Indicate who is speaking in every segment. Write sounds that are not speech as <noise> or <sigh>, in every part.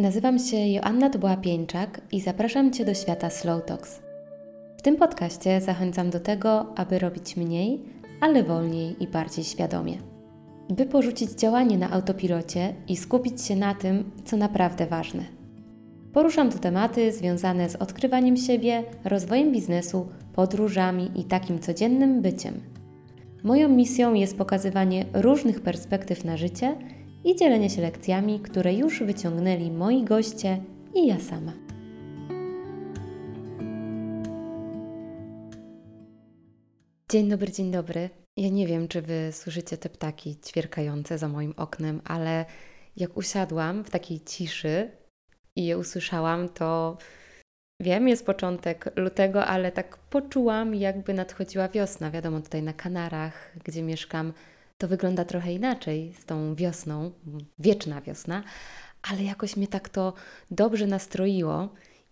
Speaker 1: Nazywam się Joanna Dubła-Pieńczak i zapraszam Cię do świata Slow Talks. W tym podcaście zachęcam do tego, aby robić mniej, ale wolniej i bardziej świadomie. By porzucić działanie na autopilocie i skupić się na tym, co naprawdę ważne. Poruszam tu tematy związane z odkrywaniem siebie, rozwojem biznesu, podróżami i takim codziennym byciem. Moją misją jest pokazywanie różnych perspektyw na życie – i dzielenie się lekcjami, które już wyciągnęli moi goście i ja sama. Dzień dobry, dzień dobry. Ja nie wiem, czy Wy słyszycie te ptaki ćwierkające za moim oknem, ale jak usiadłam w takiej ciszy i je usłyszałam, to wiem, jest początek lutego, ale tak poczułam, jakby nadchodziła wiosna. Wiadomo, tutaj na Kanarach, gdzie mieszkam, to wygląda trochę inaczej z tą wiosną, wieczna wiosna, ale jakoś mnie tak to dobrze nastroiło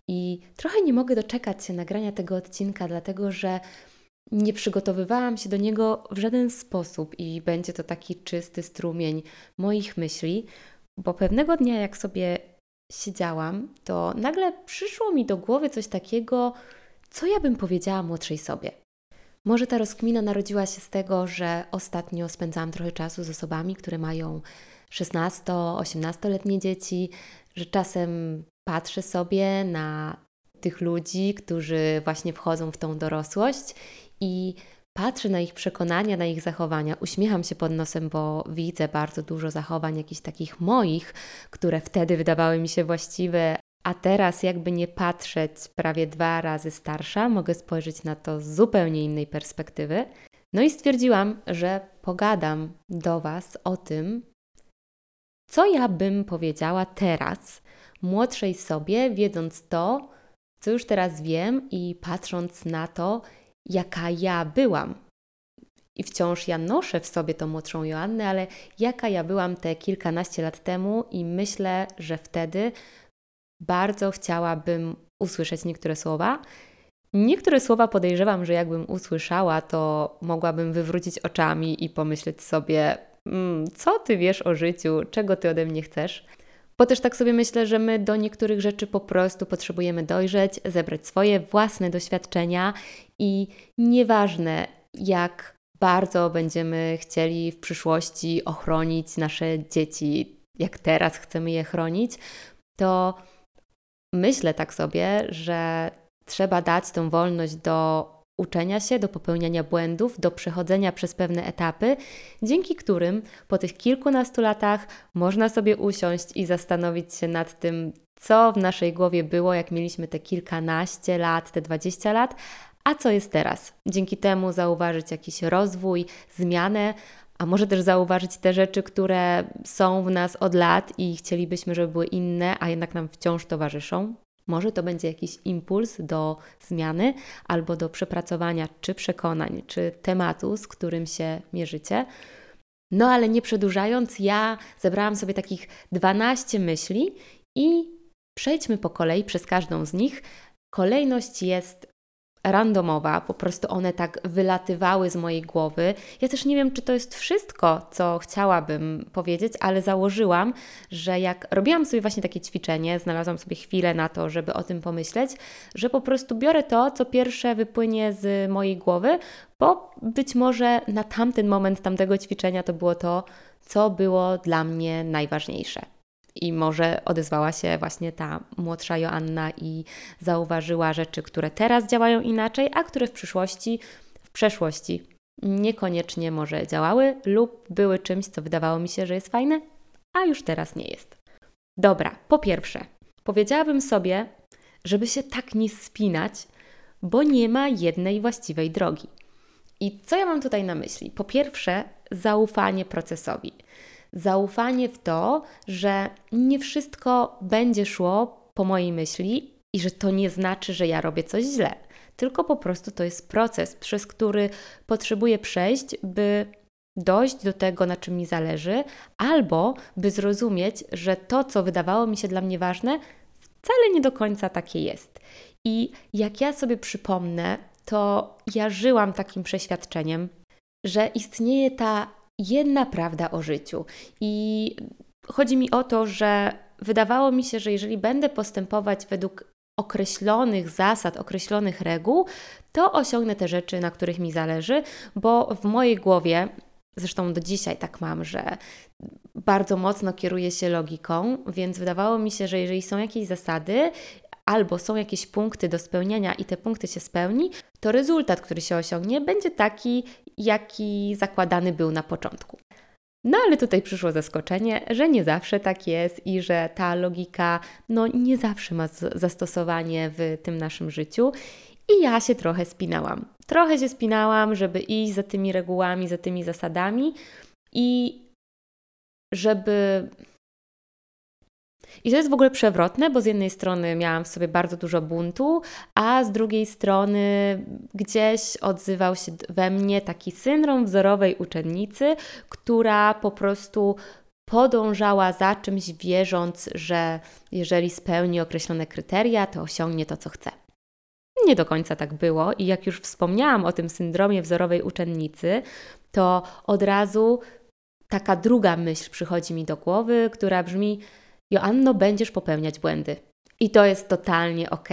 Speaker 1: i trochę nie mogę doczekać się nagrania tego odcinka, dlatego że nie przygotowywałam się do niego w żaden sposób i będzie to taki czysty strumień moich myśli, bo pewnego dnia, jak sobie siedziałam, to nagle przyszło mi do głowy coś takiego, co ja bym powiedziała młodszej sobie. Może ta rozkmina narodziła się z tego, że ostatnio spędzałam trochę czasu z osobami, które mają 16-18-letnie dzieci, że czasem patrzę sobie na tych ludzi, którzy właśnie wchodzą w tą dorosłość i patrzę na ich przekonania, na ich zachowania, uśmiecham się pod nosem, bo widzę bardzo dużo zachowań jakichś takich moich, które wtedy wydawały mi się właściwe, a teraz, jakby nie patrzeć, prawie dwa razy starsza, mogę spojrzeć na to z zupełnie innej perspektywy. No i stwierdziłam, że pogadam do Was o tym, co ja bym powiedziała teraz, młodszej sobie, wiedząc to, co już teraz wiem i patrząc na to, jaka ja byłam. I wciąż ja noszę w sobie tą młodszą Joannę, ale jaka ja byłam te kilkanaście lat temu, i myślę, że wtedy bardzo chciałabym usłyszeć niektóre słowa. Niektóre słowa podejrzewam, że jakbym usłyszała, to mogłabym wywrócić oczami i pomyśleć sobie, mmm, co ty wiesz o życiu, czego ty ode mnie chcesz. Bo też tak sobie myślę, że my do niektórych rzeczy po prostu potrzebujemy dojrzeć, zebrać swoje własne doświadczenia i nieważne jak bardzo będziemy chcieli w przyszłości ochronić nasze dzieci, jak teraz chcemy je chronić, to myślę tak sobie, że trzeba dać tą wolność do uczenia się, do popełniania błędów, do przechodzenia przez pewne etapy, dzięki którym po tych kilkunastu latach można sobie usiąść i zastanowić się nad tym, co w naszej głowie było, jak mieliśmy te kilkanaście lat, te dwadzieścia lat, a co jest teraz. Dzięki temu zauważyć jakiś rozwój, zmianę, a może też zauważyć te rzeczy, które są w nas od lat i chcielibyśmy, żeby były inne, a jednak nam wciąż towarzyszą. Może to będzie jakiś impuls do zmiany albo do przepracowania czy przekonań, czy tematu, z którym się mierzycie. No ale nie przedłużając, ja zebrałam sobie takich 12 myśli i przejdźmy po kolei przez każdą z nich. Kolejność jest randomowa, po prostu one tak wylatywały z mojej głowy. Ja też nie wiem, czy to jest wszystko, co chciałabym powiedzieć, ale założyłam, że jak robiłam sobie właśnie takie ćwiczenie, znalazłam sobie chwilę na to, żeby o tym pomyśleć, że po prostu biorę to, co pierwsze wypłynie z mojej głowy, bo być może na tamten moment tamtego ćwiczenia to było to, co było dla mnie najważniejsze. I może odezwała się właśnie ta młodsza Joanna i zauważyła rzeczy, które teraz działają inaczej, a które w przyszłości, w przeszłości niekoniecznie może działały lub były czymś, co wydawało mi się, że jest fajne, a już teraz nie jest. Dobra, po pierwsze, powiedziałabym sobie, żeby się tak nie spinać, bo nie ma jednej właściwej drogi. I co ja mam tutaj na myśli? Po pierwsze, zaufanie procesowi zaufanie w to, że nie wszystko będzie szło po mojej myśli i że to nie znaczy, że ja robię coś źle, tylko po prostu to jest proces, przez który potrzebuję przejść, by dojść do tego, na czym mi zależy, albo by zrozumieć, że to, co wydawało mi się dla mnie ważne, wcale nie do końca takie jest. I jak ja sobie przypomnę, to ja żyłam takim przeświadczeniem, że istnieje ta jedna prawda o życiu. I chodzi mi o to, że wydawało mi się, że jeżeli będę postępować według określonych zasad, określonych reguł, to osiągnę te rzeczy, na których mi zależy, bo w mojej głowie, zresztą do dzisiaj tak mam, że bardzo mocno kieruję się logiką, więc wydawało mi się, że jeżeli są jakieś zasady, albo są jakieś punkty do spełnienia i te punkty się spełni, to rezultat, który się osiągnie, będzie taki, jaki zakładany był na początku. No ale tutaj przyszło zaskoczenie, że nie zawsze tak jest i że ta logika no nie zawsze ma zastosowanie w tym naszym życiu. I ja się trochę spinałam. Trochę się spinałam, żeby iść za tymi regułami, za tymi zasadami i żeby i to jest w ogóle przewrotne, bo z jednej strony miałam w sobie bardzo dużo buntu, a z drugiej strony gdzieś odzywał się we mnie taki syndrom wzorowej uczennicy, która po prostu podążała za czymś, wierząc, że jeżeli spełni określone kryteria, to osiągnie to, co chce. Nie do końca tak było, i jak już wspomniałam o tym syndromie wzorowej uczennicy, to od razu taka druga myśl przychodzi mi do głowy, która brzmi: Joanno, będziesz popełniać błędy. I to jest totalnie ok.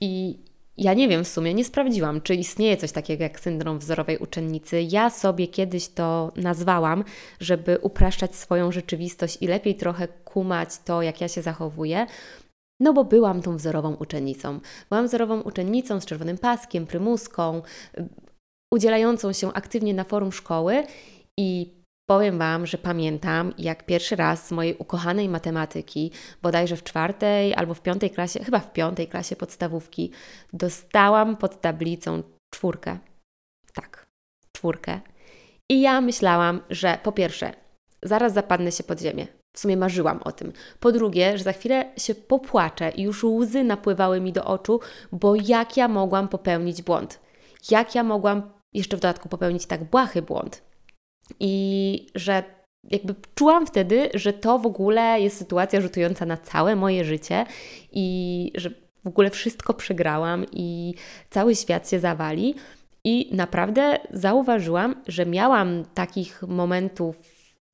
Speaker 1: I ja nie wiem w sumie, nie sprawdziłam, czy istnieje coś takiego jak syndrom wzorowej uczennicy. Ja sobie kiedyś to nazwałam, żeby upraszczać swoją rzeczywistość i lepiej trochę kumać to, jak ja się zachowuję. No bo byłam tą wzorową uczennicą. Byłam wzorową uczennicą z czerwonym paskiem, prymuską, udzielającą się aktywnie na forum szkoły i Powiem Wam, że pamiętam, jak pierwszy raz z mojej ukochanej matematyki, bodajże w czwartej albo w piątej klasie, chyba w piątej klasie podstawówki, dostałam pod tablicą czwórkę. Tak, czwórkę. I ja myślałam, że po pierwsze, zaraz zapadnę się pod ziemię. W sumie marzyłam o tym. Po drugie, że za chwilę się popłaczę i już łzy napływały mi do oczu, bo jak ja mogłam popełnić błąd? Jak ja mogłam jeszcze w dodatku popełnić tak błahy błąd? I że jakby czułam wtedy, że to w ogóle jest sytuacja rzutująca na całe moje życie i że w ogóle wszystko przegrałam i cały świat się zawali. I naprawdę zauważyłam, że miałam takich momentów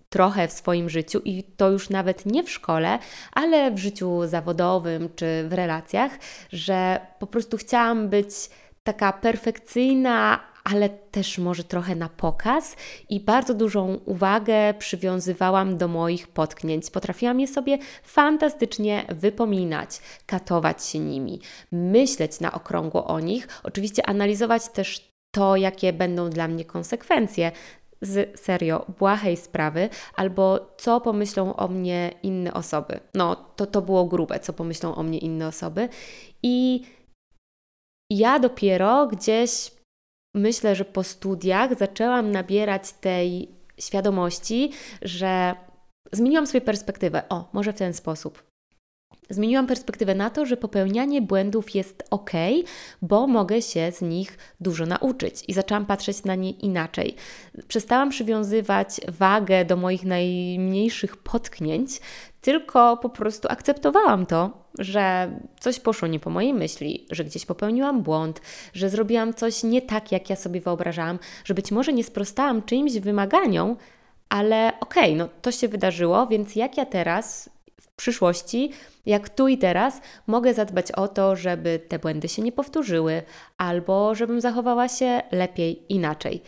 Speaker 1: trochę w swoim życiu i to już nawet nie w szkole, ale w życiu zawodowym czy w relacjach, że po prostu chciałam być taka perfekcyjna, ale też może trochę na pokaz i bardzo dużą uwagę przywiązywałam do moich potknięć. Potrafiłam je sobie fantastycznie wypominać, katować się nimi, myśleć na okrągło o nich, oczywiście analizować też to, jakie będą dla mnie konsekwencje z serio błahej sprawy, albo co pomyślą o mnie inne osoby. No, to, to było grube, co pomyślą o mnie inne osoby. I ja dopiero gdzieś myślę, że po studiach zaczęłam nabierać tej świadomości, że zmieniłam sobie perspektywę. O, może w ten sposób. Zmieniłam perspektywę na to, że popełnianie błędów jest ok, bo mogę się z nich dużo nauczyć i zaczęłam patrzeć na nie inaczej. Przestałam przywiązywać wagę do moich najmniejszych potknięć, tylko po prostu akceptowałam to, że coś poszło nie po mojej myśli, że gdzieś popełniłam błąd, że zrobiłam coś nie tak, jak ja sobie wyobrażałam, że być może nie sprostałam czyimś wymaganiom, ale okej, okay, no to się wydarzyło, więc jak ja teraz w przyszłości, jak tu i teraz, mogę zadbać o to, żeby te błędy się nie powtórzyły, albo żebym zachowała się lepiej, inaczej.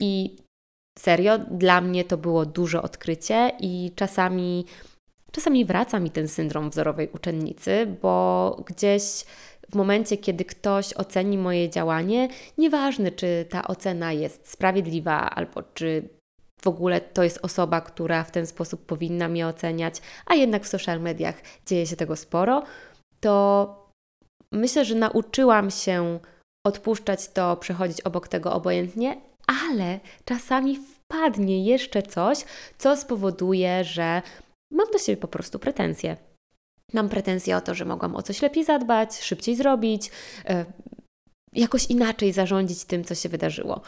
Speaker 1: I serio, dla mnie to było duże odkrycie i czasami Czasami wraca mi ten syndrom wzorowej uczennicy, bo gdzieś w momencie, kiedy ktoś oceni moje działanie, nieważne czy ta ocena jest sprawiedliwa albo czy w ogóle to jest osoba, która w ten sposób powinna mnie oceniać, a jednak w social mediach dzieje się tego sporo, to myślę, że nauczyłam się odpuszczać to, przechodzić obok tego obojętnie, ale czasami wpadnie jeszcze coś, co spowoduje, że mam do siebie po prostu pretensje. Mam pretensje o to, że mogłam o coś lepiej zadbać, szybciej zrobić, e, jakoś inaczej zarządzić tym, co się wydarzyło.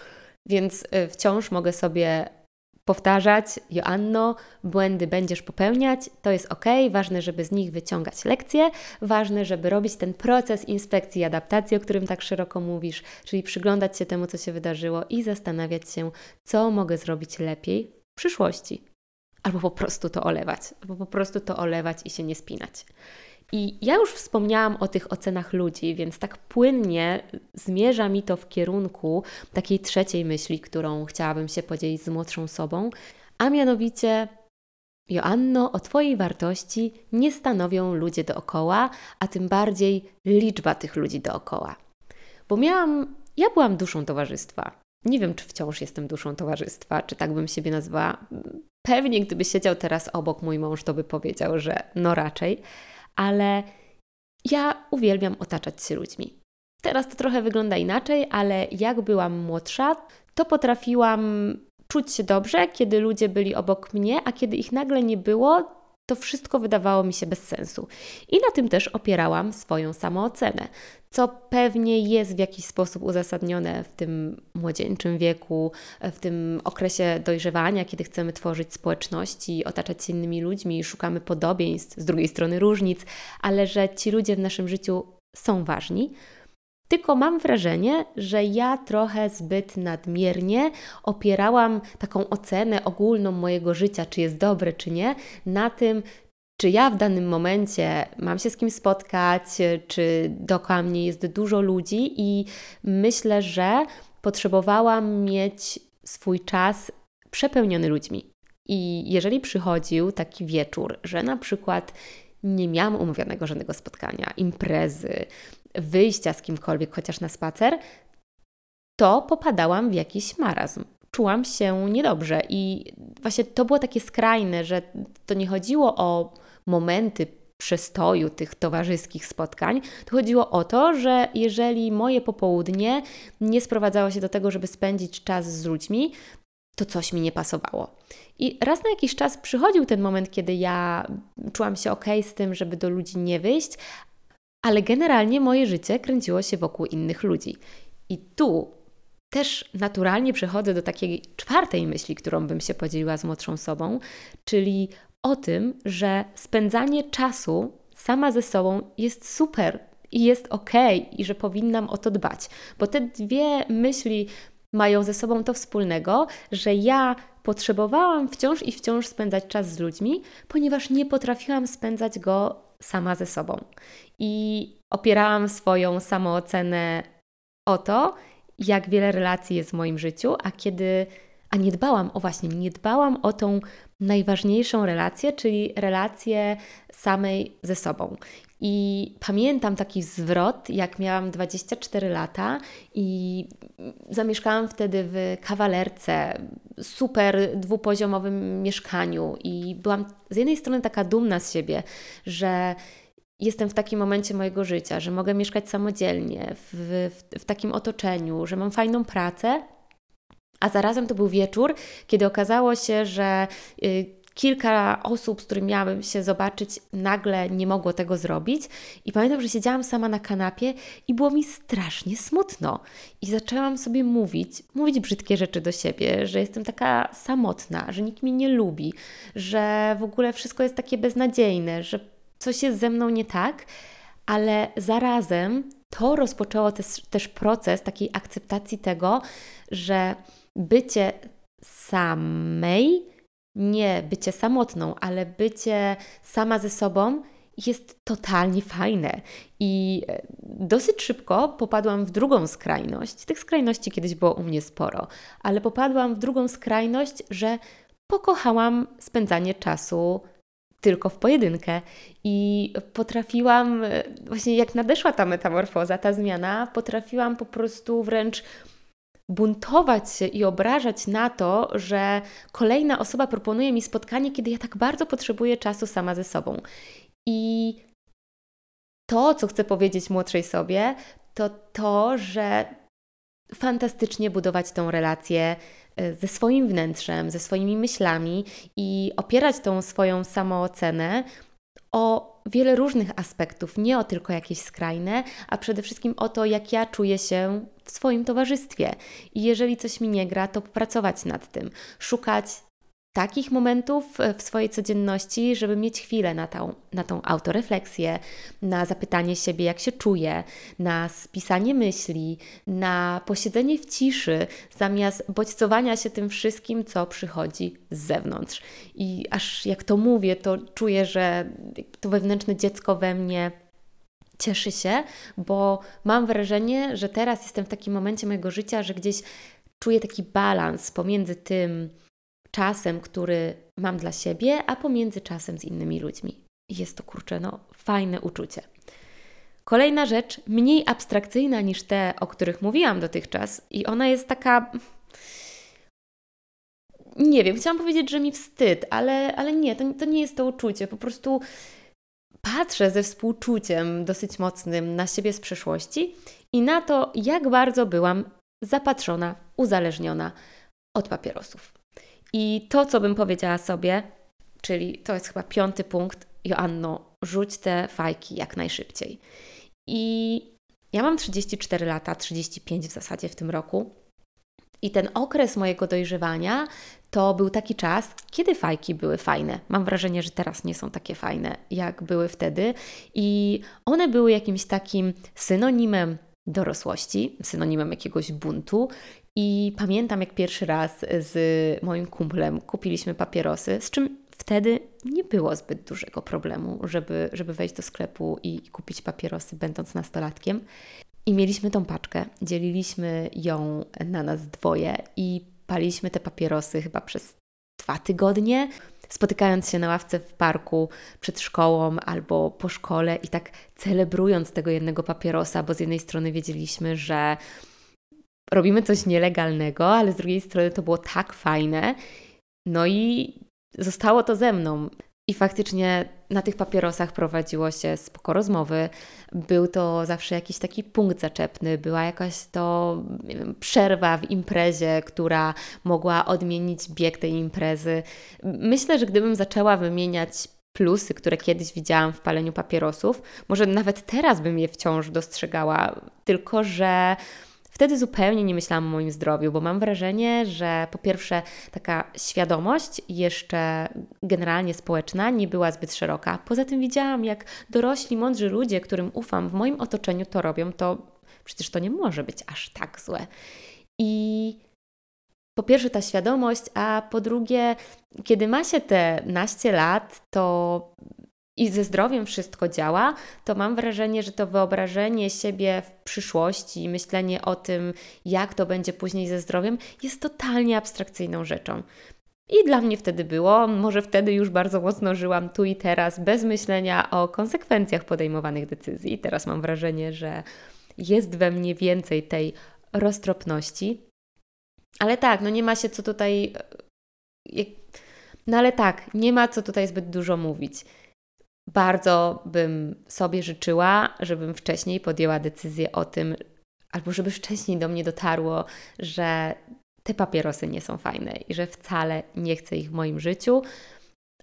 Speaker 1: Więc e, wciąż mogę sobie powtarzać, Joanno, błędy będziesz popełniać, to jest ok, ważne, żeby z nich wyciągać lekcje, ważne, żeby robić ten proces inspekcji i adaptacji, o którym tak szeroko mówisz, czyli przyglądać się temu, co się wydarzyło i zastanawiać się, co mogę zrobić lepiej w przyszłości. Albo po prostu to olewać, albo po prostu to olewać i się nie spinać. I ja już wspomniałam o tych ocenach ludzi, więc tak płynnie zmierza mi to w kierunku takiej trzeciej myśli, którą chciałabym się podzielić z młodszą sobą, a mianowicie Joanno, o Twojej wartości nie stanowią ludzie dookoła, a tym bardziej liczba tych ludzi dookoła. Bo miałam, ja byłam duszą towarzystwa. Nie wiem, czy wciąż jestem duszą towarzystwa, czy tak bym siebie nazwała. Pewnie, gdyby siedział teraz obok mój mąż, to by powiedział, że no raczej, ale ja uwielbiam otaczać się ludźmi. Teraz to trochę wygląda inaczej, ale jak byłam młodsza, to potrafiłam czuć się dobrze, kiedy ludzie byli obok mnie, a kiedy ich nagle nie było, to wszystko wydawało mi się bez sensu. I na tym też opierałam swoją samoocenę, co pewnie jest w jakiś sposób uzasadnione w tym młodzieńczym wieku, w tym okresie dojrzewania, kiedy chcemy tworzyć społeczności, otaczać się innymi ludźmi, szukamy podobieństw, z drugiej strony różnic, ale że ci ludzie w naszym życiu są ważni. Tylko mam wrażenie, że ja trochę zbyt nadmiernie opierałam taką ocenę ogólną mojego życia, czy jest dobre, czy nie, na tym, czy ja w danym momencie mam się z kim spotkać, czy dookoła mnie jest dużo ludzi, i myślę, że potrzebowałam mieć swój czas przepełniony ludźmi. I jeżeli przychodził taki wieczór, że na przykład nie miałam umówionego żadnego spotkania, imprezy, wyjścia z kimkolwiek, chociaż na spacer, to popadałam w jakiś marazm. Czułam się niedobrze i właśnie to było takie skrajne, że to nie chodziło o momenty przestoju tych towarzyskich spotkań, to chodziło o to, że jeżeli moje popołudnie nie sprowadzało się do tego, żeby spędzić czas z ludźmi, to coś mi nie pasowało. I raz na jakiś czas przychodził ten moment, kiedy ja czułam się ok z tym, żeby do ludzi nie wyjść, ale generalnie moje życie kręciło się wokół innych ludzi. I tu też naturalnie przechodzę do takiej czwartej myśli, którą bym się podzieliła z młodszą sobą, czyli o tym, że spędzanie czasu sama ze sobą jest super i jest ok, i że powinnam o to dbać. Bo te dwie myśli mają ze sobą to wspólnego, że ja potrzebowałam wciąż i wciąż spędzać czas z ludźmi, ponieważ nie potrafiłam spędzać go sama ze sobą. I opierałam swoją samoocenę o to, jak wiele relacji jest w moim życiu, a kiedy, a nie dbałam, o właśnie, nie dbałam o tą najważniejszą relację, czyli relację samej ze sobą. I pamiętam taki zwrot, jak miałam 24 lata i zamieszkałam wtedy w kawalerce, super dwupoziomowym mieszkaniu i byłam z jednej strony taka dumna z siebie, że jestem w takim momencie mojego życia, że mogę mieszkać samodzielnie, w, w, w takim otoczeniu, że mam fajną pracę, a zarazem to był wieczór, kiedy okazało się, że y, kilka osób, z którymi miałabym się zobaczyć, nagle nie mogło tego zrobić. I pamiętam, że siedziałam sama na kanapie i było mi strasznie smutno. I zaczęłam sobie mówić, mówić brzydkie rzeczy do siebie, że jestem taka samotna, że nikt mnie nie lubi, że w ogóle wszystko jest takie beznadziejne, że coś jest ze mną nie tak, ale zarazem to rozpoczęło też, też proces takiej akceptacji tego, że bycie samej nie bycie samotną, ale bycie sama ze sobą jest totalnie fajne. I e, dosyć szybko popadłam w drugą skrajność. Tych skrajności kiedyś było u mnie sporo, ale popadłam w drugą skrajność, że pokochałam spędzanie czasu tylko w pojedynkę i potrafiłam, e, właśnie jak nadeszła ta metamorfoza, ta zmiana, potrafiłam po prostu wręcz buntować się i obrażać na to, że kolejna osoba proponuje mi spotkanie, kiedy ja tak bardzo potrzebuję czasu sama ze sobą. I to, co chcę powiedzieć młodszej sobie, to to, że fantastycznie budować tą relację e, ze swoim wnętrzem, ze swoimi myślami i opierać tą swoją samoocenę o wiele różnych aspektów, nie o tylko jakieś skrajne, a przede wszystkim o to, jak ja czuję się w swoim towarzystwie. I jeżeli coś mi nie gra, to pracować nad tym, szukać takich momentów e, w swojej codzienności, żeby mieć chwilę na tą, na tą autorefleksję, na zapytanie siebie, jak się czuję, na spisanie myśli, na posiedzenie w ciszy, zamiast bodźcowania się tym wszystkim, co przychodzi z zewnątrz. I aż jak to mówię, to czuję, że to wewnętrzne dziecko we mnie cieszy się, bo mam wrażenie, że teraz jestem w takim momencie mojego życia, że gdzieś czuję taki balans pomiędzy tym, czasem, który mam dla siebie, a pomiędzy czasem z innymi ludźmi. Jest to kurczę, no, fajne uczucie. Kolejna rzecz, mniej abstrakcyjna niż te, o których mówiłam dotychczas, i ona jest taka. Nie wiem, chciałam powiedzieć, że mi wstyd, ale, ale nie, to, to nie jest to uczucie. Po prostu patrzę ze współczuciem dosyć mocnym na siebie z przeszłości i na to, jak bardzo byłam zapatrzona, uzależniona od papierosów. I to, co bym powiedziała sobie, czyli to jest chyba piąty punkt, Joanno, rzuć te fajki jak najszybciej. I ja mam 34 lata, 35 w zasadzie w tym roku. I ten okres mojego dojrzewania to był taki czas, kiedy fajki były fajne. Mam wrażenie, że teraz nie są takie fajne, jak były wtedy. I one były jakimś takim synonimem dorosłości, synonimem jakiegoś buntu. I pamiętam, jak pierwszy raz z moim kumplem kupiliśmy papierosy, z czym wtedy nie było zbyt dużego problemu, żeby, żeby wejść do sklepu i kupić papierosy, będąc nastolatkiem. I mieliśmy tą paczkę, dzieliliśmy ją na nas dwoje i paliśmy te papierosy chyba przez dwa tygodnie, spotykając się na ławce w parku przed szkołą albo po szkole i tak celebrując tego jednego papierosa, bo z jednej strony wiedzieliśmy, że robimy coś nielegalnego, ale z drugiej strony to było tak fajne. No i zostało to ze mną. I faktycznie na tych papierosach prowadziło się spoko rozmowy. Był to zawsze jakiś taki punkt zaczepny, była jakaś to wiem, przerwa w imprezie, która mogła odmienić bieg tej imprezy. Myślę, że gdybym zaczęła wymieniać plusy, które kiedyś widziałam w paleniu papierosów, może nawet teraz bym je wciąż dostrzegała, tylko że Wtedy zupełnie nie myślałam o moim zdrowiu, bo mam wrażenie, że po pierwsze taka świadomość jeszcze generalnie społeczna nie była zbyt szeroka. Poza tym widziałam, jak dorośli, mądrzy ludzie, którym ufam, w moim otoczeniu to robią, to przecież to nie może być aż tak złe. I po pierwsze ta świadomość, a po drugie, kiedy ma się te naście lat, to i ze zdrowiem wszystko działa, to mam wrażenie, że to wyobrażenie siebie w przyszłości, myślenie o tym, jak to będzie później ze zdrowiem, jest totalnie abstrakcyjną rzeczą. I dla mnie wtedy było, może wtedy już bardzo mocno żyłam tu i teraz, bez myślenia o konsekwencjach podejmowanych decyzji. Teraz mam wrażenie, że jest we mnie więcej tej roztropności. Ale tak, no nie ma się co tutaj. E, no ale tak, nie ma co tutaj zbyt dużo mówić. Bardzo bym sobie życzyła, żebym wcześniej podjęła decyzję o tym, albo żeby wcześniej do mnie dotarło, że te papierosy nie są fajne i że wcale nie chcę ich w moim życiu.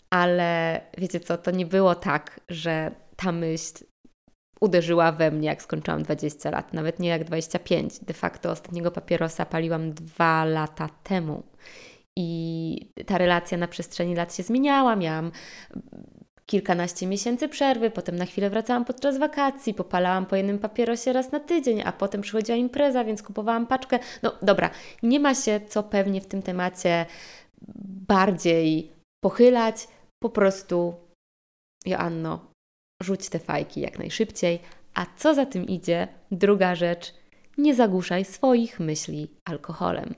Speaker 1: Ale wiecie co, to nie było tak, że ta myśl uderzyła we mnie, jak skończyłam 20 lat, nawet nie jak 25. De facto ostatniego papierosa paliłam dwa lata temu. I ta relacja na przestrzeni lat się zmieniała. Miałam kilkanaście miesięcy przerwy, potem na chwilę wracałam podczas wakacji, popalałam po jednym papierosie raz na tydzień, a potem przychodziła impreza, więc kupowałam paczkę. No dobra, nie ma się co pewnie w tym temacie bardziej pochylać, po prostu Joanno, rzuć te fajki jak najszybciej, a co za tym idzie, druga rzecz, nie zagłuszaj swoich myśli alkoholem.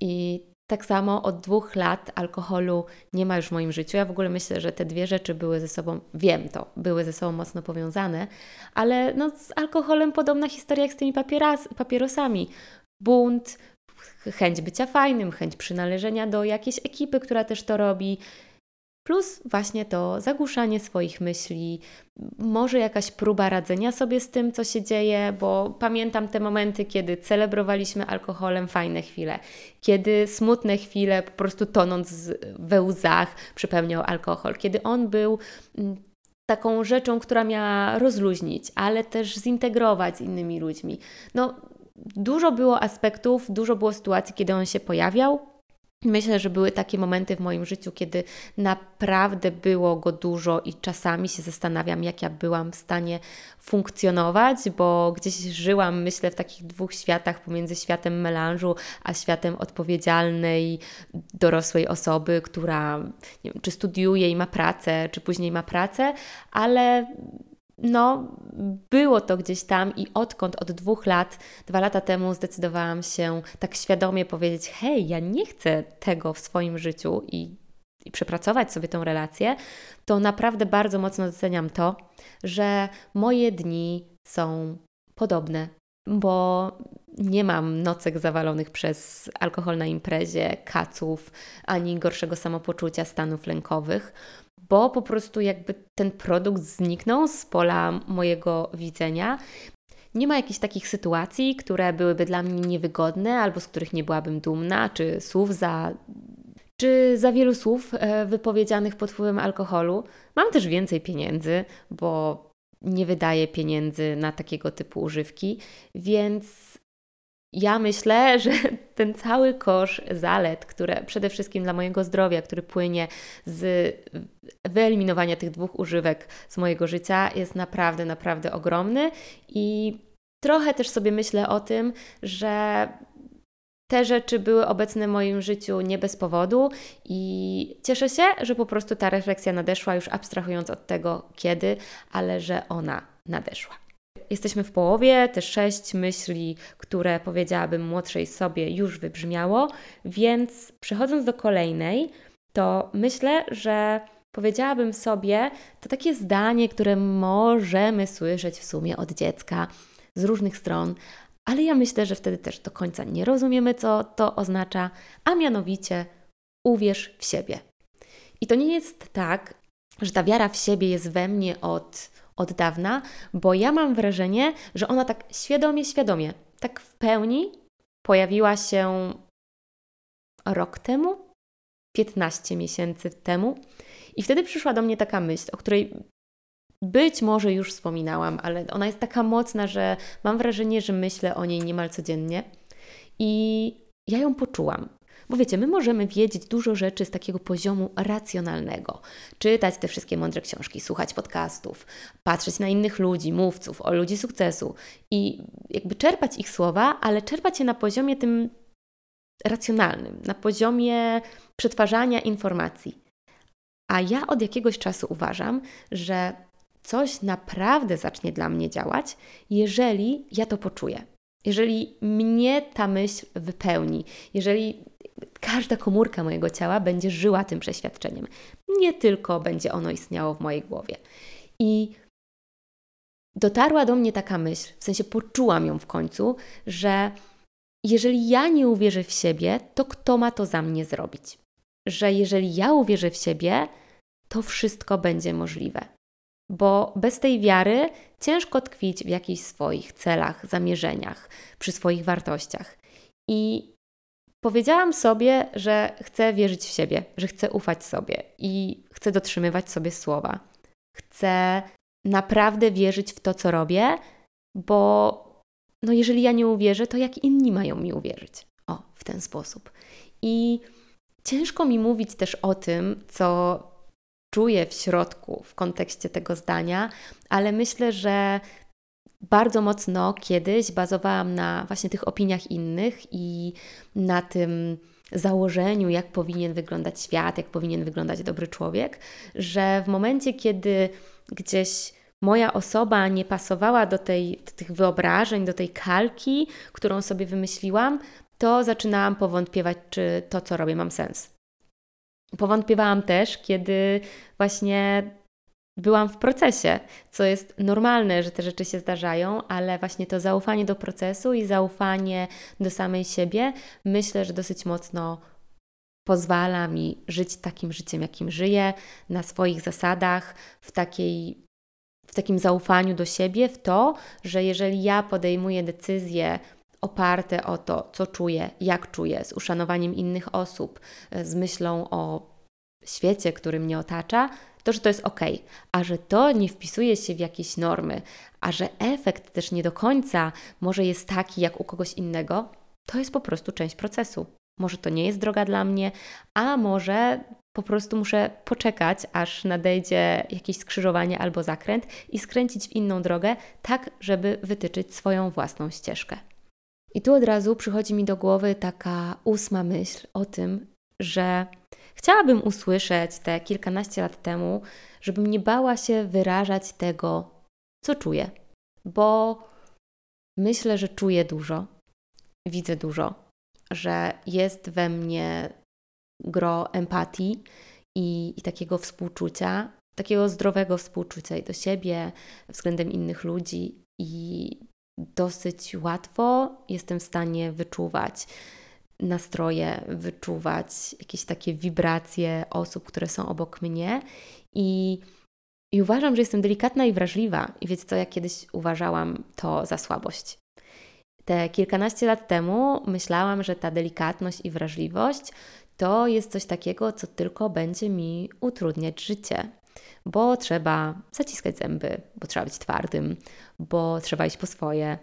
Speaker 1: I tak samo od dwóch lat alkoholu nie ma już w moim życiu. Ja w ogóle myślę, że te dwie rzeczy były ze sobą, wiem to, były ze sobą mocno powiązane, ale no, z alkoholem podobna historia jak z tymi papieras, papierosami. Bunt, chęć bycia fajnym, chęć przynależenia do jakiejś ekipy, która też to robi. Plus właśnie to zagłuszanie swoich myśli, może jakaś próba radzenia sobie z tym, co się dzieje, bo pamiętam te momenty, kiedy celebrowaliśmy alkoholem fajne chwile, kiedy smutne chwile, po prostu tonąc we łzach, przypełniał alkohol, kiedy on był mm, taką rzeczą, która miała rozluźnić, ale też zintegrować z innymi ludźmi. No, dużo było aspektów, dużo było sytuacji, kiedy on się pojawiał, Myślę, że były takie momenty w moim życiu, kiedy naprawdę było go dużo i czasami się zastanawiam, jak ja byłam w stanie funkcjonować, bo gdzieś żyłam, myślę, w takich dwóch światach pomiędzy światem melanżu a światem odpowiedzialnej, dorosłej osoby, która nie wiem, czy studiuje i ma pracę, czy później ma pracę, ale no, było to gdzieś tam i odkąd od dwóch lat, dwa lata temu zdecydowałam się tak świadomie powiedzieć: Hej, ja nie chcę tego w swoim życiu i, i przepracować sobie tą relację, to naprawdę bardzo mocno doceniam to, że moje dni są podobne, bo nie mam nocek zawalonych przez alkohol na imprezie, kaców, ani gorszego samopoczucia, stanów lękowych bo po prostu jakby ten produkt zniknął z pola mojego widzenia. Nie ma jakichś takich sytuacji, które byłyby dla mnie niewygodne albo z których nie byłabym dumna, czy słów za czy za wielu słów e, wypowiedzianych pod wpływem alkoholu. Mam też więcej pieniędzy, bo nie wydaję pieniędzy na takiego typu używki, więc ja myślę, <laughs> że ten cały kosz zalet, które przede wszystkim dla mojego zdrowia, który płynie z wyeliminowania tych dwóch używek z mojego życia, jest naprawdę, naprawdę ogromny i trochę też sobie myślę o tym, że te rzeczy były obecne w moim życiu nie bez powodu i cieszę się, że po prostu ta refleksja nadeszła, już abstrahując od tego kiedy, ale że ona nadeszła. Jesteśmy w połowie, te sześć myśli, które powiedziałabym młodszej sobie, już wybrzmiało, więc przechodząc do kolejnej, to myślę, że powiedziałabym sobie to takie zdanie, które możemy słyszeć w sumie od dziecka z różnych stron, ale ja myślę, że wtedy też do końca nie rozumiemy, co to oznacza, a mianowicie uwierz w siebie. I to nie jest tak, że ta wiara w siebie jest we mnie od od dawna, bo ja mam wrażenie, że ona tak świadomie, świadomie, tak w pełni pojawiła się rok temu, 15 miesięcy temu. I wtedy przyszła do mnie taka myśl, o której być może już wspominałam, ale ona jest taka mocna, że mam wrażenie, że myślę o niej niemal codziennie. I ja ją poczułam. Bo wiecie, my możemy wiedzieć dużo rzeczy z takiego poziomu racjonalnego. Czytać te wszystkie mądre książki, słuchać podcastów, patrzeć na innych ludzi, mówców, o ludzi sukcesu i jakby czerpać ich słowa, ale czerpać je na poziomie tym racjonalnym, na poziomie przetwarzania informacji. A ja od jakiegoś czasu uważam, że coś naprawdę zacznie dla mnie działać, jeżeli ja to poczuję. Jeżeli mnie ta myśl wypełni, jeżeli każda komórka mojego ciała będzie żyła tym przeświadczeniem. Nie tylko będzie ono istniało w mojej głowie. I dotarła do mnie taka myśl, w sensie poczułam ją w końcu, że jeżeli ja nie uwierzę w siebie, to kto ma to za mnie zrobić? Że jeżeli ja uwierzę w siebie, to wszystko będzie możliwe. Bo bez tej wiary ciężko tkwić w jakichś swoich celach, zamierzeniach, przy swoich wartościach. I Powiedziałam sobie, że chcę wierzyć w siebie, że chcę ufać sobie i chcę dotrzymywać sobie słowa. Chcę naprawdę wierzyć w to, co robię, bo no jeżeli ja nie uwierzę, to jak inni mają mi uwierzyć? O, w ten sposób. I ciężko mi mówić też o tym, co czuję w środku w kontekście tego zdania, ale myślę, że bardzo mocno kiedyś bazowałam na właśnie tych opiniach innych i na tym założeniu, jak powinien wyglądać świat, jak powinien wyglądać dobry człowiek, że w momencie, kiedy gdzieś moja osoba nie pasowała do, tej, do tych wyobrażeń, do tej kalki, którą sobie wymyśliłam, to zaczynałam powątpiewać, czy to, co robię, mam sens. Powątpiewałam też, kiedy właśnie byłam w procesie, co jest normalne, że te rzeczy się zdarzają, ale właśnie to zaufanie do procesu i zaufanie do samej siebie myślę, że dosyć mocno pozwala mi żyć takim życiem, jakim żyję, na swoich zasadach, w takiej w takim zaufaniu do siebie, w to, że jeżeli ja podejmuję decyzje oparte o to, co czuję, jak czuję, z uszanowaniem innych osób, z myślą o świecie, który mnie otacza, to, że to jest ok, a że to nie wpisuje się w jakieś normy, a że efekt też nie do końca może jest taki jak u kogoś innego, to jest po prostu część procesu. może to nie jest droga dla mnie, a może po prostu muszę poczekać, aż nadejdzie jakieś skrzyżowanie albo zakręt i skręcić w inną drogę, tak żeby wytyczyć swoją własną ścieżkę. I tu od razu przychodzi mi do głowy taka ósma myśl o tym, że chciałabym usłyszeć te kilkanaście lat temu, żebym nie bała się wyrażać tego, co czuję, bo myślę, że czuję dużo, widzę dużo, że jest we mnie gro empatii i, i takiego współczucia, takiego zdrowego współczucia i do siebie, względem innych ludzi, i dosyć łatwo jestem w stanie wyczuwać nastroje, wyczuwać jakieś takie wibracje osób, które są obok mnie i, i uważam, że jestem delikatna i wrażliwa. I wiecie co, ja kiedyś uważałam to za słabość. Te kilkanaście lat temu myślałam, że ta delikatność i wrażliwość to jest coś takiego, co tylko będzie mi utrudniać życie, bo trzeba zaciskać zęby, bo trzeba być twardym, bo trzeba iść po swoje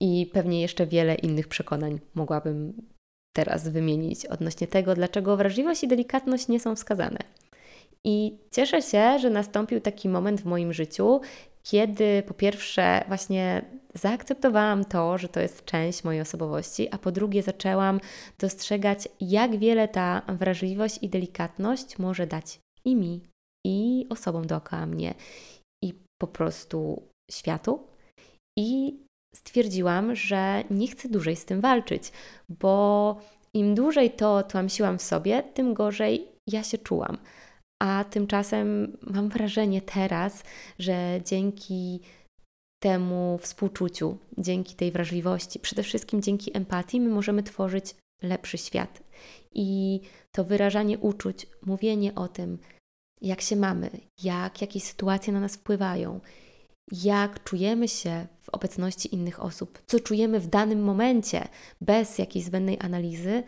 Speaker 1: i pewnie jeszcze wiele innych przekonań mogłabym teraz wymienić odnośnie tego, dlaczego wrażliwość i delikatność nie są wskazane. I cieszę się, że nastąpił taki moment w moim życiu, kiedy po pierwsze właśnie zaakceptowałam to, że to jest część mojej osobowości, a po drugie zaczęłam dostrzegać, jak wiele ta wrażliwość i delikatność może dać i mi, i osobom dookoła mnie, i po prostu światu. I stwierdziłam, że nie chcę dłużej z tym walczyć, bo im dłużej to tłamsiłam w sobie, tym gorzej ja się czułam. A tymczasem mam wrażenie teraz, że dzięki temu współczuciu, dzięki tej wrażliwości, przede wszystkim dzięki empatii, my możemy tworzyć lepszy świat. I to wyrażanie uczuć, mówienie o tym, jak się mamy, jak jakieś sytuacje na nas wpływają, jak czujemy się w obecności innych osób, co czujemy w danym momencie, bez jakiejś zbędnej analizy,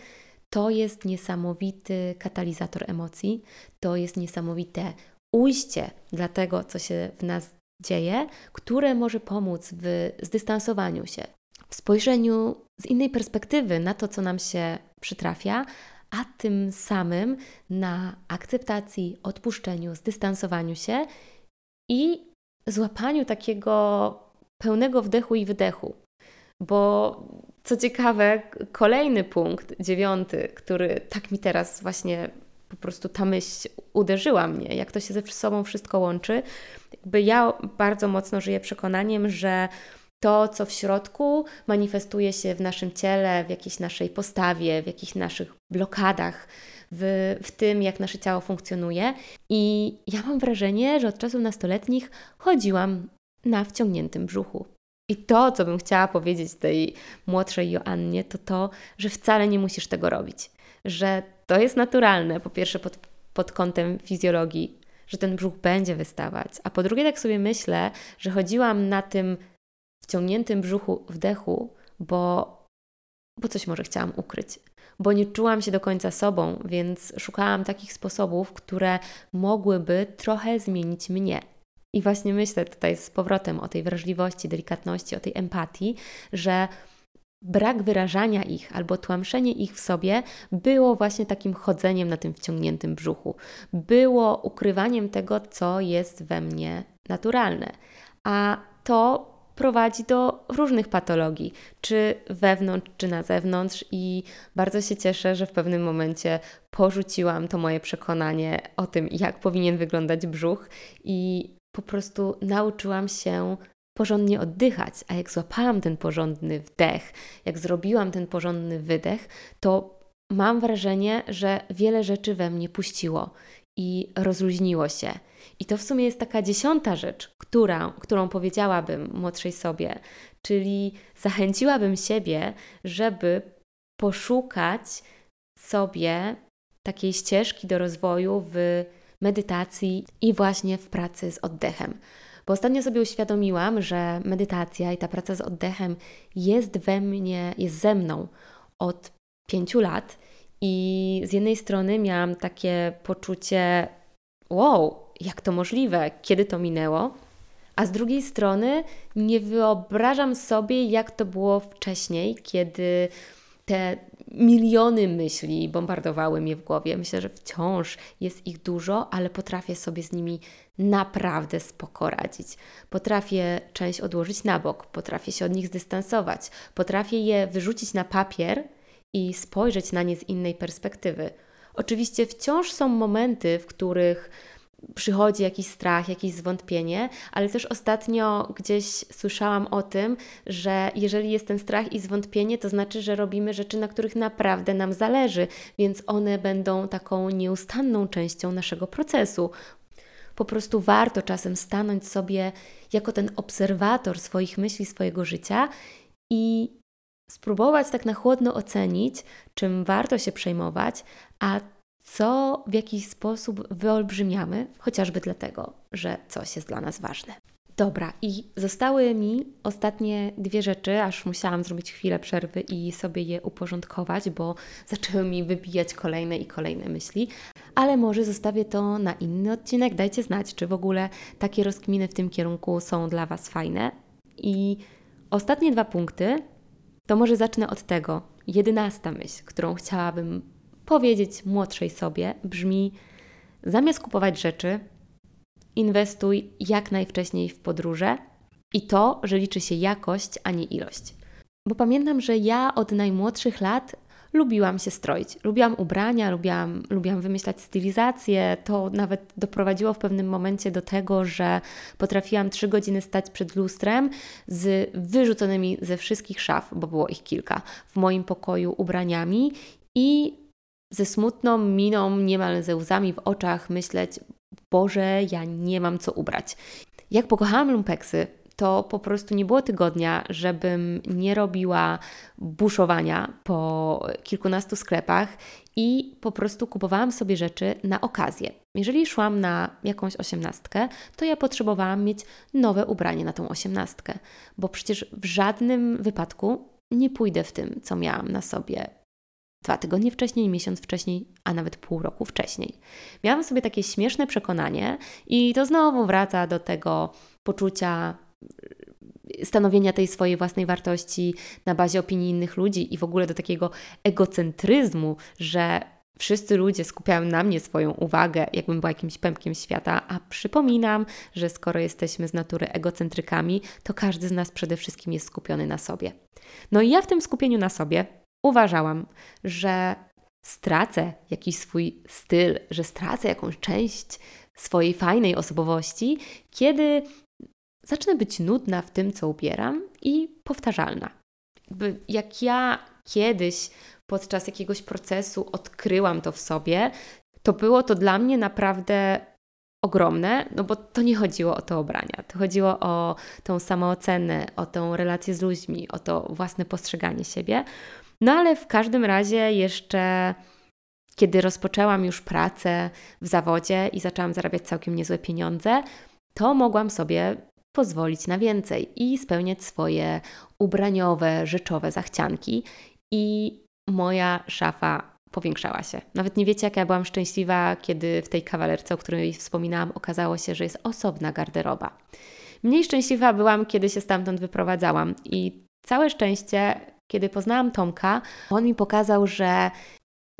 Speaker 1: to jest niesamowity katalizator emocji, to jest niesamowite ujście dla tego, co się w nas dzieje, które może pomóc w zdystansowaniu się, w spojrzeniu z innej perspektywy na to, co nam się przytrafia, a tym samym na akceptacji, odpuszczeniu, zdystansowaniu się i złapaniu takiego pełnego wdechu i wydechu. Bo co ciekawe, kolejny punkt, dziewiąty, który tak mi teraz właśnie po prostu ta myśl uderzyła mnie, jak to się ze sobą wszystko łączy. Jakby ja bardzo mocno żyję przekonaniem, że to, co w środku, manifestuje się w naszym ciele, w jakiejś naszej postawie, w jakichś naszych blokadach, w, w tym, jak nasze ciało funkcjonuje. I ja mam wrażenie, że od czasów nastoletnich chodziłam na wciągniętym brzuchu. I to, co bym chciała powiedzieć tej młodszej Joannie, to to, że wcale nie musisz tego robić. Że to jest naturalne, po pierwsze pod, pod kątem fizjologii, że ten brzuch będzie wystawać. A po drugie, tak sobie myślę, że chodziłam na tym wciągniętym brzuchu wdechu, bo, bo coś może chciałam ukryć. Bo nie czułam się do końca sobą, więc szukałam takich sposobów, które mogłyby trochę zmienić mnie. I właśnie myślę tutaj z powrotem o tej wrażliwości, delikatności, o tej empatii, że brak wyrażania ich albo tłamszenie ich w sobie było właśnie takim chodzeniem na tym wciągniętym brzuchu. Było ukrywaniem tego, co jest we mnie naturalne. A to prowadzi do różnych patologii, czy wewnątrz, czy na zewnątrz, i bardzo się cieszę, że w pewnym momencie porzuciłam to moje przekonanie o tym, jak powinien wyglądać brzuch, i po prostu nauczyłam się porządnie oddychać, a jak złapałam ten porządny wdech, jak zrobiłam ten porządny wydech, to mam wrażenie, że wiele rzeczy we mnie puściło i rozluźniło się. I to w sumie jest taka dziesiąta rzecz, która, którą powiedziałabym młodszej sobie, czyli zachęciłabym siebie, żeby poszukać sobie takiej ścieżki do rozwoju w medytacji i właśnie w pracy z oddechem. Bo ostatnio sobie uświadomiłam, że medytacja i ta praca z oddechem jest we mnie, jest ze mną od pięciu lat. I z jednej strony miałam takie poczucie, wow, jak to możliwe, kiedy to minęło, a z drugiej strony nie wyobrażam sobie, jak to było wcześniej, kiedy te miliony myśli bombardowały mnie w głowie. Myślę, że wciąż jest ich dużo, ale potrafię sobie z nimi naprawdę spoko radzić. Potrafię część odłożyć na bok, potrafię się od nich zdystansować, potrafię je wyrzucić na papier i spojrzeć na nie z innej perspektywy. Oczywiście wciąż są momenty, w których przychodzi jakiś strach, jakieś zwątpienie, ale też ostatnio gdzieś słyszałam o tym, że jeżeli jest ten strach i zwątpienie, to znaczy, że robimy rzeczy, na których naprawdę nam zależy, więc one będą taką nieustanną częścią naszego procesu. Po prostu warto czasem stanąć sobie jako ten obserwator swoich myśli, swojego życia i spróbować tak na chłodno ocenić, czym warto się przejmować, a co w jakiś sposób wyolbrzymiamy, chociażby dlatego, że coś jest dla nas ważne. Dobra, i zostały mi ostatnie dwie rzeczy, aż musiałam zrobić chwilę przerwy i sobie je uporządkować, bo zaczęły mi wybijać kolejne i kolejne myśli. Ale może zostawię to na inny odcinek. Dajcie znać, czy w ogóle takie rozkminy w tym kierunku są dla Was fajne. I ostatnie dwa punkty, to może zacznę od tego. Jedenasta myśl, którą chciałabym powiedzieć młodszej sobie brzmi: zamiast kupować rzeczy, inwestuj jak najwcześniej w podróże i to, że liczy się jakość, a nie ilość. Bo pamiętam, że ja od najmłodszych lat lubiłam się stroić. Lubiłam ubrania, lubiłam, lubiłam wymyślać stylizację. To nawet doprowadziło w pewnym momencie do tego, że potrafiłam trzy godziny stać przed lustrem z wyrzuconymi ze wszystkich szaf, bo było ich kilka, w moim pokoju ubraniami i ze smutną miną, niemal ze łzami w oczach myśleć: Boże, ja nie mam co ubrać. Jak pokochałam lumpeksy, to po prostu nie było tygodnia, żebym nie robiła buszowania po kilkunastu sklepach i po prostu kupowałam sobie rzeczy na okazję. Jeżeli szłam na jakąś osiemnastkę, to ja potrzebowałam mieć nowe ubranie na tą osiemnastkę, bo przecież w żadnym wypadku nie pójdę w tym, co miałam na sobie dwa tygodnie wcześniej, miesiąc wcześniej, a nawet pół roku wcześniej. Miałam sobie takie śmieszne przekonanie, i to znowu wraca do tego poczucia stanowienia tej swojej własnej wartości na bazie opinii innych ludzi i w ogóle do takiego egocentryzmu, że wszyscy ludzie skupiają na mnie swoją uwagę, jakbym była jakimś pępkiem świata, a przypominam, że skoro jesteśmy z natury egocentrykami, to każdy z nas przede wszystkim jest skupiony na sobie. No i ja w tym skupieniu na sobie uważałam, że stracę jakiś swój styl, że stracę jakąś część swojej fajnej osobowości, kiedy zacznę być nudna w tym, co ubieram i powtarzalna. Jakby jak ja kiedyś podczas jakiegoś procesu odkryłam to w sobie, to było to dla mnie naprawdę ogromne, no bo to nie chodziło o to obrania, to chodziło o tą samoocenę, o tą relację z ludźmi, o to własne postrzeganie siebie. No ale w każdym razie jeszcze kiedy rozpoczęłam już pracę w zawodzie i zaczęłam zarabiać całkiem niezłe pieniądze, to mogłam sobie pozwolić na więcej i spełniać swoje ubraniowe, rzeczowe zachcianki. I moja szafa powiększała się. Nawet nie wiecie, jak ja byłam szczęśliwa, kiedy w tej kawalerce, o której wspominałam, okazało się, że jest osobna garderoba. Mniej szczęśliwa byłam, kiedy się stamtąd wyprowadzałam i całe szczęście kiedy poznałam Tomka, on mi pokazał, że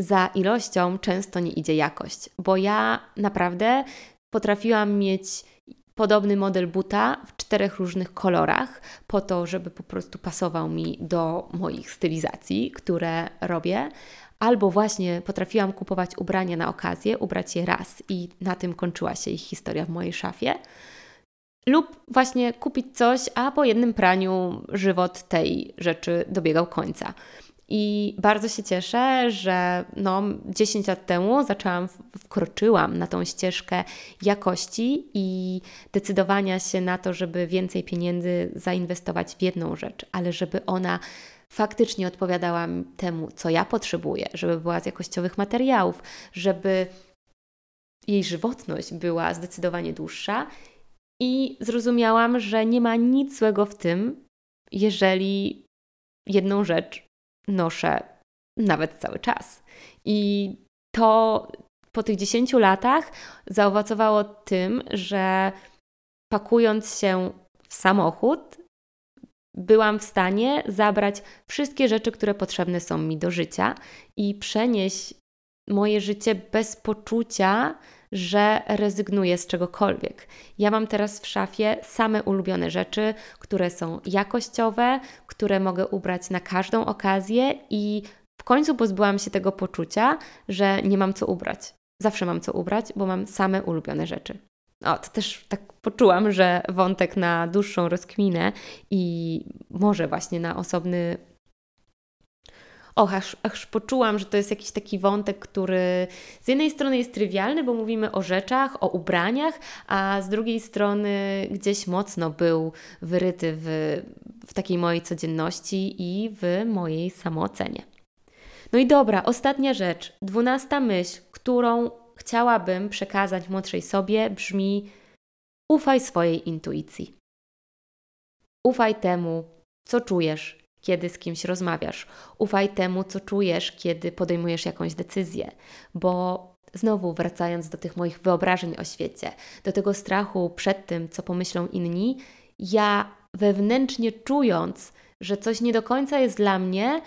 Speaker 1: za ilością często nie idzie jakość, bo ja naprawdę potrafiłam mieć podobny model buta w czterech różnych kolorach, po to, żeby po prostu pasował mi do moich stylizacji, które robię. Albo właśnie potrafiłam kupować ubrania na okazję, ubrać je raz i na tym kończyła się ich historia w mojej szafie. Lub właśnie kupić coś, a po jednym praniu żywot tej rzeczy dobiegał końca. I bardzo się cieszę, że no, 10 lat temu zaczęłam, wkroczyłam na tą ścieżkę jakości i decydowania się na to, żeby więcej pieniędzy zainwestować w jedną rzecz, ale żeby ona faktycznie odpowiadała temu, co ja potrzebuję, żeby była z jakościowych materiałów, żeby jej żywotność była zdecydowanie dłuższa. I zrozumiałam, że nie ma nic złego w tym, jeżeli jedną rzecz noszę nawet cały czas. I to po tych 10 latach zaowocowało tym, że pakując się w samochód, byłam w stanie zabrać wszystkie rzeczy, które potrzebne są mi do życia i przenieść moje życie bez poczucia, że rezygnuję z czegokolwiek. Ja mam teraz w szafie same ulubione rzeczy, które są jakościowe, które mogę ubrać na każdą okazję i w końcu pozbyłam się tego poczucia, że nie mam co ubrać. Zawsze mam co ubrać, bo mam same ulubione rzeczy. O, to też tak poczułam, że wątek na dłuższą rozkminę i może właśnie na osobny och, aż, aż poczułam, że to jest jakiś taki wątek, który z jednej strony jest trywialny, bo mówimy o rzeczach, o ubraniach, a z drugiej strony gdzieś mocno był wyryty w, w takiej mojej codzienności i w mojej samoocenie. No i dobra, ostatnia rzecz, dwunasta myśl, którą chciałabym przekazać młodszej sobie, brzmi: ufaj swojej intuicji. Ufaj temu, co czujesz, kiedy z kimś rozmawiasz. Ufaj temu, co czujesz, kiedy podejmujesz jakąś decyzję, bo znowu wracając do tych moich wyobrażeń o świecie, do tego strachu przed tym, co pomyślą inni, ja wewnętrznie czując, że coś nie do końca jest dla mnie,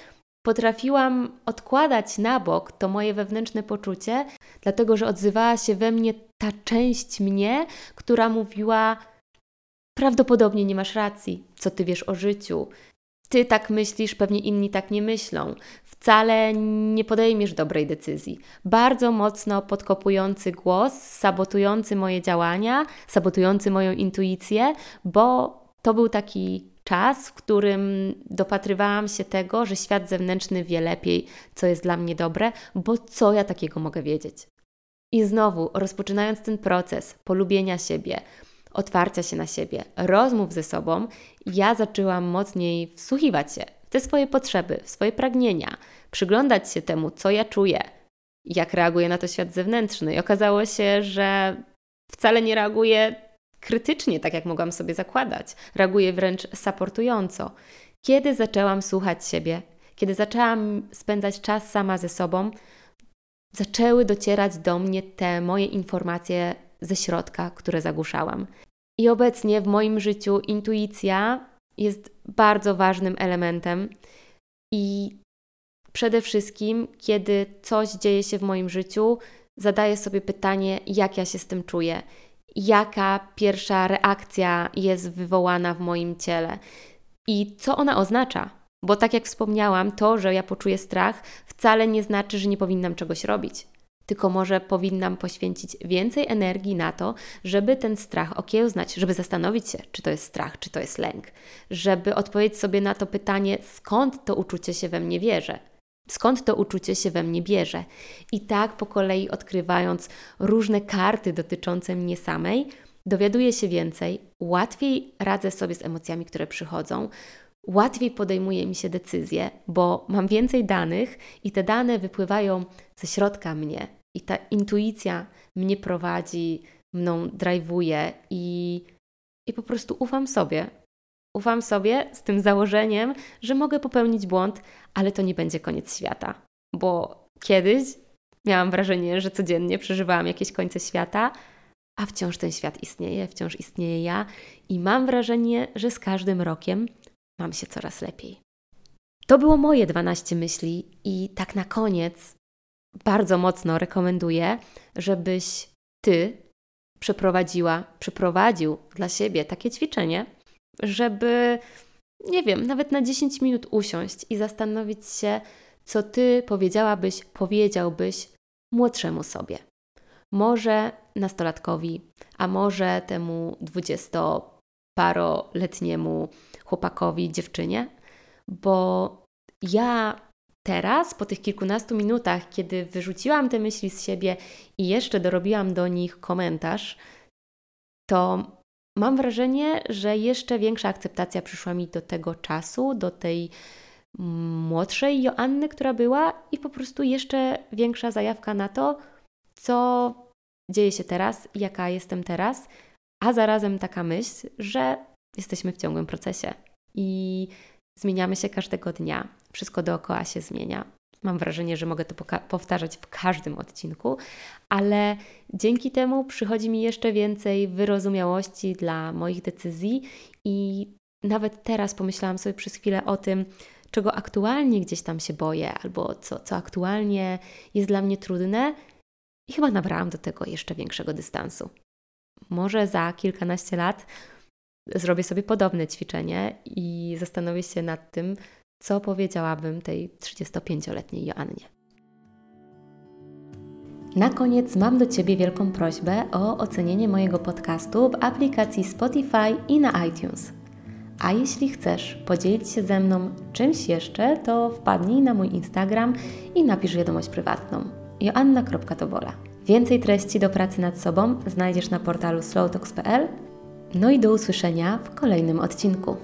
Speaker 1: potrafiłam odkładać na bok to moje wewnętrzne poczucie, dlatego że odzywała się we mnie ta część mnie, która mówiła: Prawdopodobnie nie masz racji, co ty wiesz o życiu, ty tak myślisz, pewnie inni tak nie myślą. Wcale nie podejmiesz dobrej decyzji. Bardzo mocno podkopujący głos, sabotujący moje działania, sabotujący moją intuicję, bo to był taki czas, w którym dopatrywałam się tego, że świat zewnętrzny wie lepiej, co jest dla mnie dobre, bo co ja takiego mogę wiedzieć. I znowu, rozpoczynając ten proces polubienia siebie, otwarcia się na siebie, rozmów ze sobą, ja zaczęłam mocniej wsłuchiwać się w te swoje potrzeby, w swoje pragnienia, przyglądać się temu, co ja czuję, jak reaguje na to świat zewnętrzny. I okazało się, że wcale nie reaguje krytycznie, tak jak mogłam sobie zakładać. Reaguje wręcz supportująco. Kiedy zaczęłam słuchać siebie, kiedy zaczęłam spędzać czas sama ze sobą, zaczęły docierać do mnie te moje informacje ze środka, które zagłuszałam. I obecnie w moim życiu intuicja jest bardzo ważnym elementem i przede wszystkim, kiedy coś dzieje się w moim życiu, zadaję sobie pytanie, jak ja się z tym czuję, jaka pierwsza reakcja jest wywołana w moim ciele i co ona oznacza. Bo tak jak wspomniałam, to, że ja poczuję strach, wcale nie znaczy, że nie powinnam czegoś robić tylko może powinnam poświęcić więcej energii na to, żeby ten strach okiełznać, żeby zastanowić się, czy to jest strach, czy to jest lęk, żeby odpowiedzieć sobie na to pytanie, skąd to uczucie się we mnie bierze. Skąd to uczucie się we mnie bierze? I tak po kolei odkrywając różne karty dotyczące mnie samej, dowiaduję się więcej, łatwiej radzę sobie z emocjami, które przychodzą, łatwiej podejmuje mi się decyzje, bo mam więcej danych i te dane wypływają ze środka mnie i ta intuicja mnie prowadzi, mną drive'uje i, i po prostu ufam sobie. Ufam sobie z tym założeniem, że mogę popełnić błąd, ale to nie będzie koniec świata. Bo kiedyś miałam wrażenie, że codziennie przeżywałam jakieś końce świata, a wciąż ten świat istnieje, wciąż istnieje ja i mam wrażenie, że z każdym rokiem mam się coraz lepiej. To było moje 12 myśli i tak na koniec bardzo mocno rekomenduję, żebyś ty przeprowadziła, przeprowadził dla siebie takie ćwiczenie, żeby, nie wiem, nawet na 10 minut usiąść i zastanowić się, co ty powiedziałabyś, powiedziałbyś młodszemu sobie. Może nastolatkowi, a może temu dwudziestoparoletniemu chłopakowi, dziewczynie, bo ja teraz, po tych kilkunastu minutach, kiedy wyrzuciłam te myśli z siebie i jeszcze dorobiłam do nich komentarz, to mam wrażenie, że jeszcze większa akceptacja przyszła mi do tego czasu, do tej młodszej Joanny, która była, i po prostu jeszcze większa zajawka na to, co dzieje się teraz, jaka jestem teraz, a zarazem taka myśl, że jesteśmy w ciągłym procesie i zmieniamy się każdego dnia. Wszystko dookoła się zmienia. Mam wrażenie, że mogę to powtarzać w każdym odcinku, ale dzięki temu przychodzi mi jeszcze więcej wyrozumiałości dla moich decyzji i nawet teraz pomyślałam sobie przez chwilę o tym, czego aktualnie gdzieś tam się boję, albo co, co aktualnie jest dla mnie trudne, i chyba nabrałam do tego jeszcze większego dystansu. Może za kilkanaście lat zrobię sobie podobne ćwiczenie i zastanowię się nad tym, co powiedziałabym tej 35-letniej Joannie. Na koniec mam do Ciebie wielką prośbę o ocenienie mojego podcastu w aplikacji Spotify i na iTunes. A jeśli chcesz podzielić się ze mną czymś jeszcze, to wpadnij na mój Instagram i napisz wiadomość prywatną joanna.tobola. Więcej treści do pracy nad sobą znajdziesz na portalu slowtalks.pl. No i do usłyszenia w kolejnym odcinku.